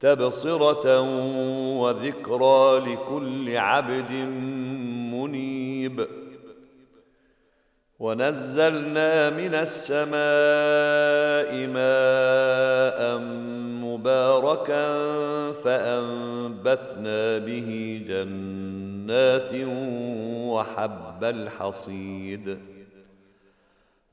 تبصرة وذكرى لكل عبد منيب. ونزلنا من السماء ماء مباركا فأنبتنا به جنات وحب الحصيد.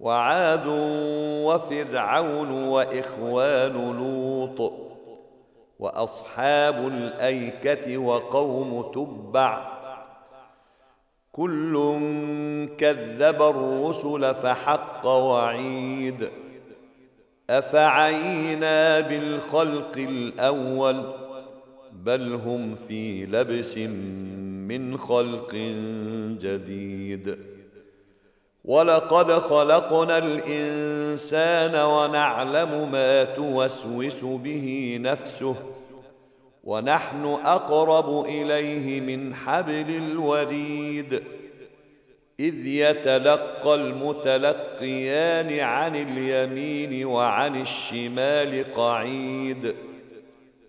وعاد وفرعون وإخوان لوط وأصحاب الأيكة وقوم تبع. كل كذب الرسل فحق وعيد. أفعينا بالخلق الأول بل هم في لبس من خلق جديد. ولقد خلقنا الإنسان ونعلم ما توسوس به نفسه ونحن أقرب إليه من حبل الوريد إذ يتلقى المتلقيان عن اليمين وعن الشمال قعيد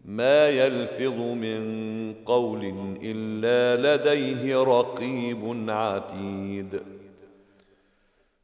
ما يلفظ من قول إلا لديه رقيب عتيد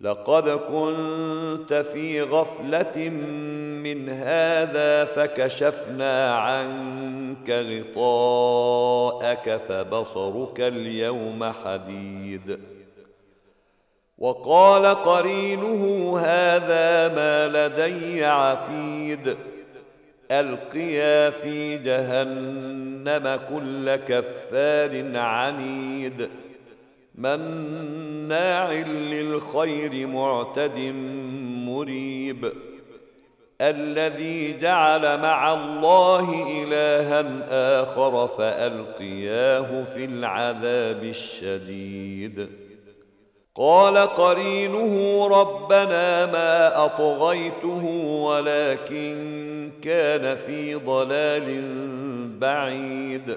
لقد كنت في غفلة من هذا فكشفنا عنك غطاءك فبصرك اليوم حديد. وقال قرينه هذا ما لدي عتيد. ألقيا في جهنم كل كفار عنيد. مناع للخير معتد مريب الذي جعل مع الله إلها آخر فألقياه في العذاب الشديد. قال قرينه ربنا ما أطغيته ولكن كان في ضلال بعيد.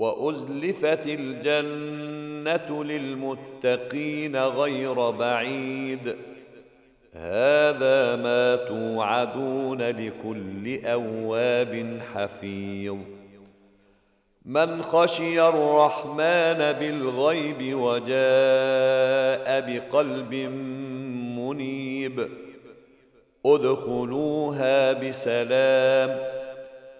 وأزلفت الجنة للمتقين غير بعيد. هذا ما توعدون لكل أواب حفيظ. من خشي الرحمن بالغيب وجاء بقلب منيب ادخلوها بسلام.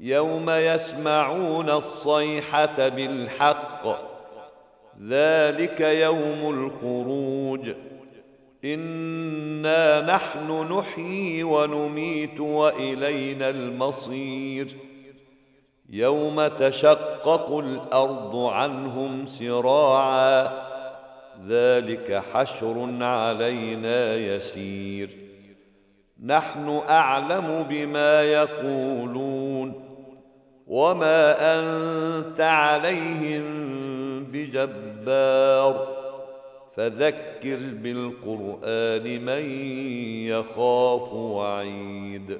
يوم يسمعون الصيحة بالحق. ذلك يوم الخروج. إنا نحن نحيي ونميت وإلينا المصير. يوم تشقق الأرض عنهم سراعا. ذلك حشر علينا يسير. نحن أعلم بما يقولون. وما انت عليهم بجبار فذكر بالقران من يخاف وعيد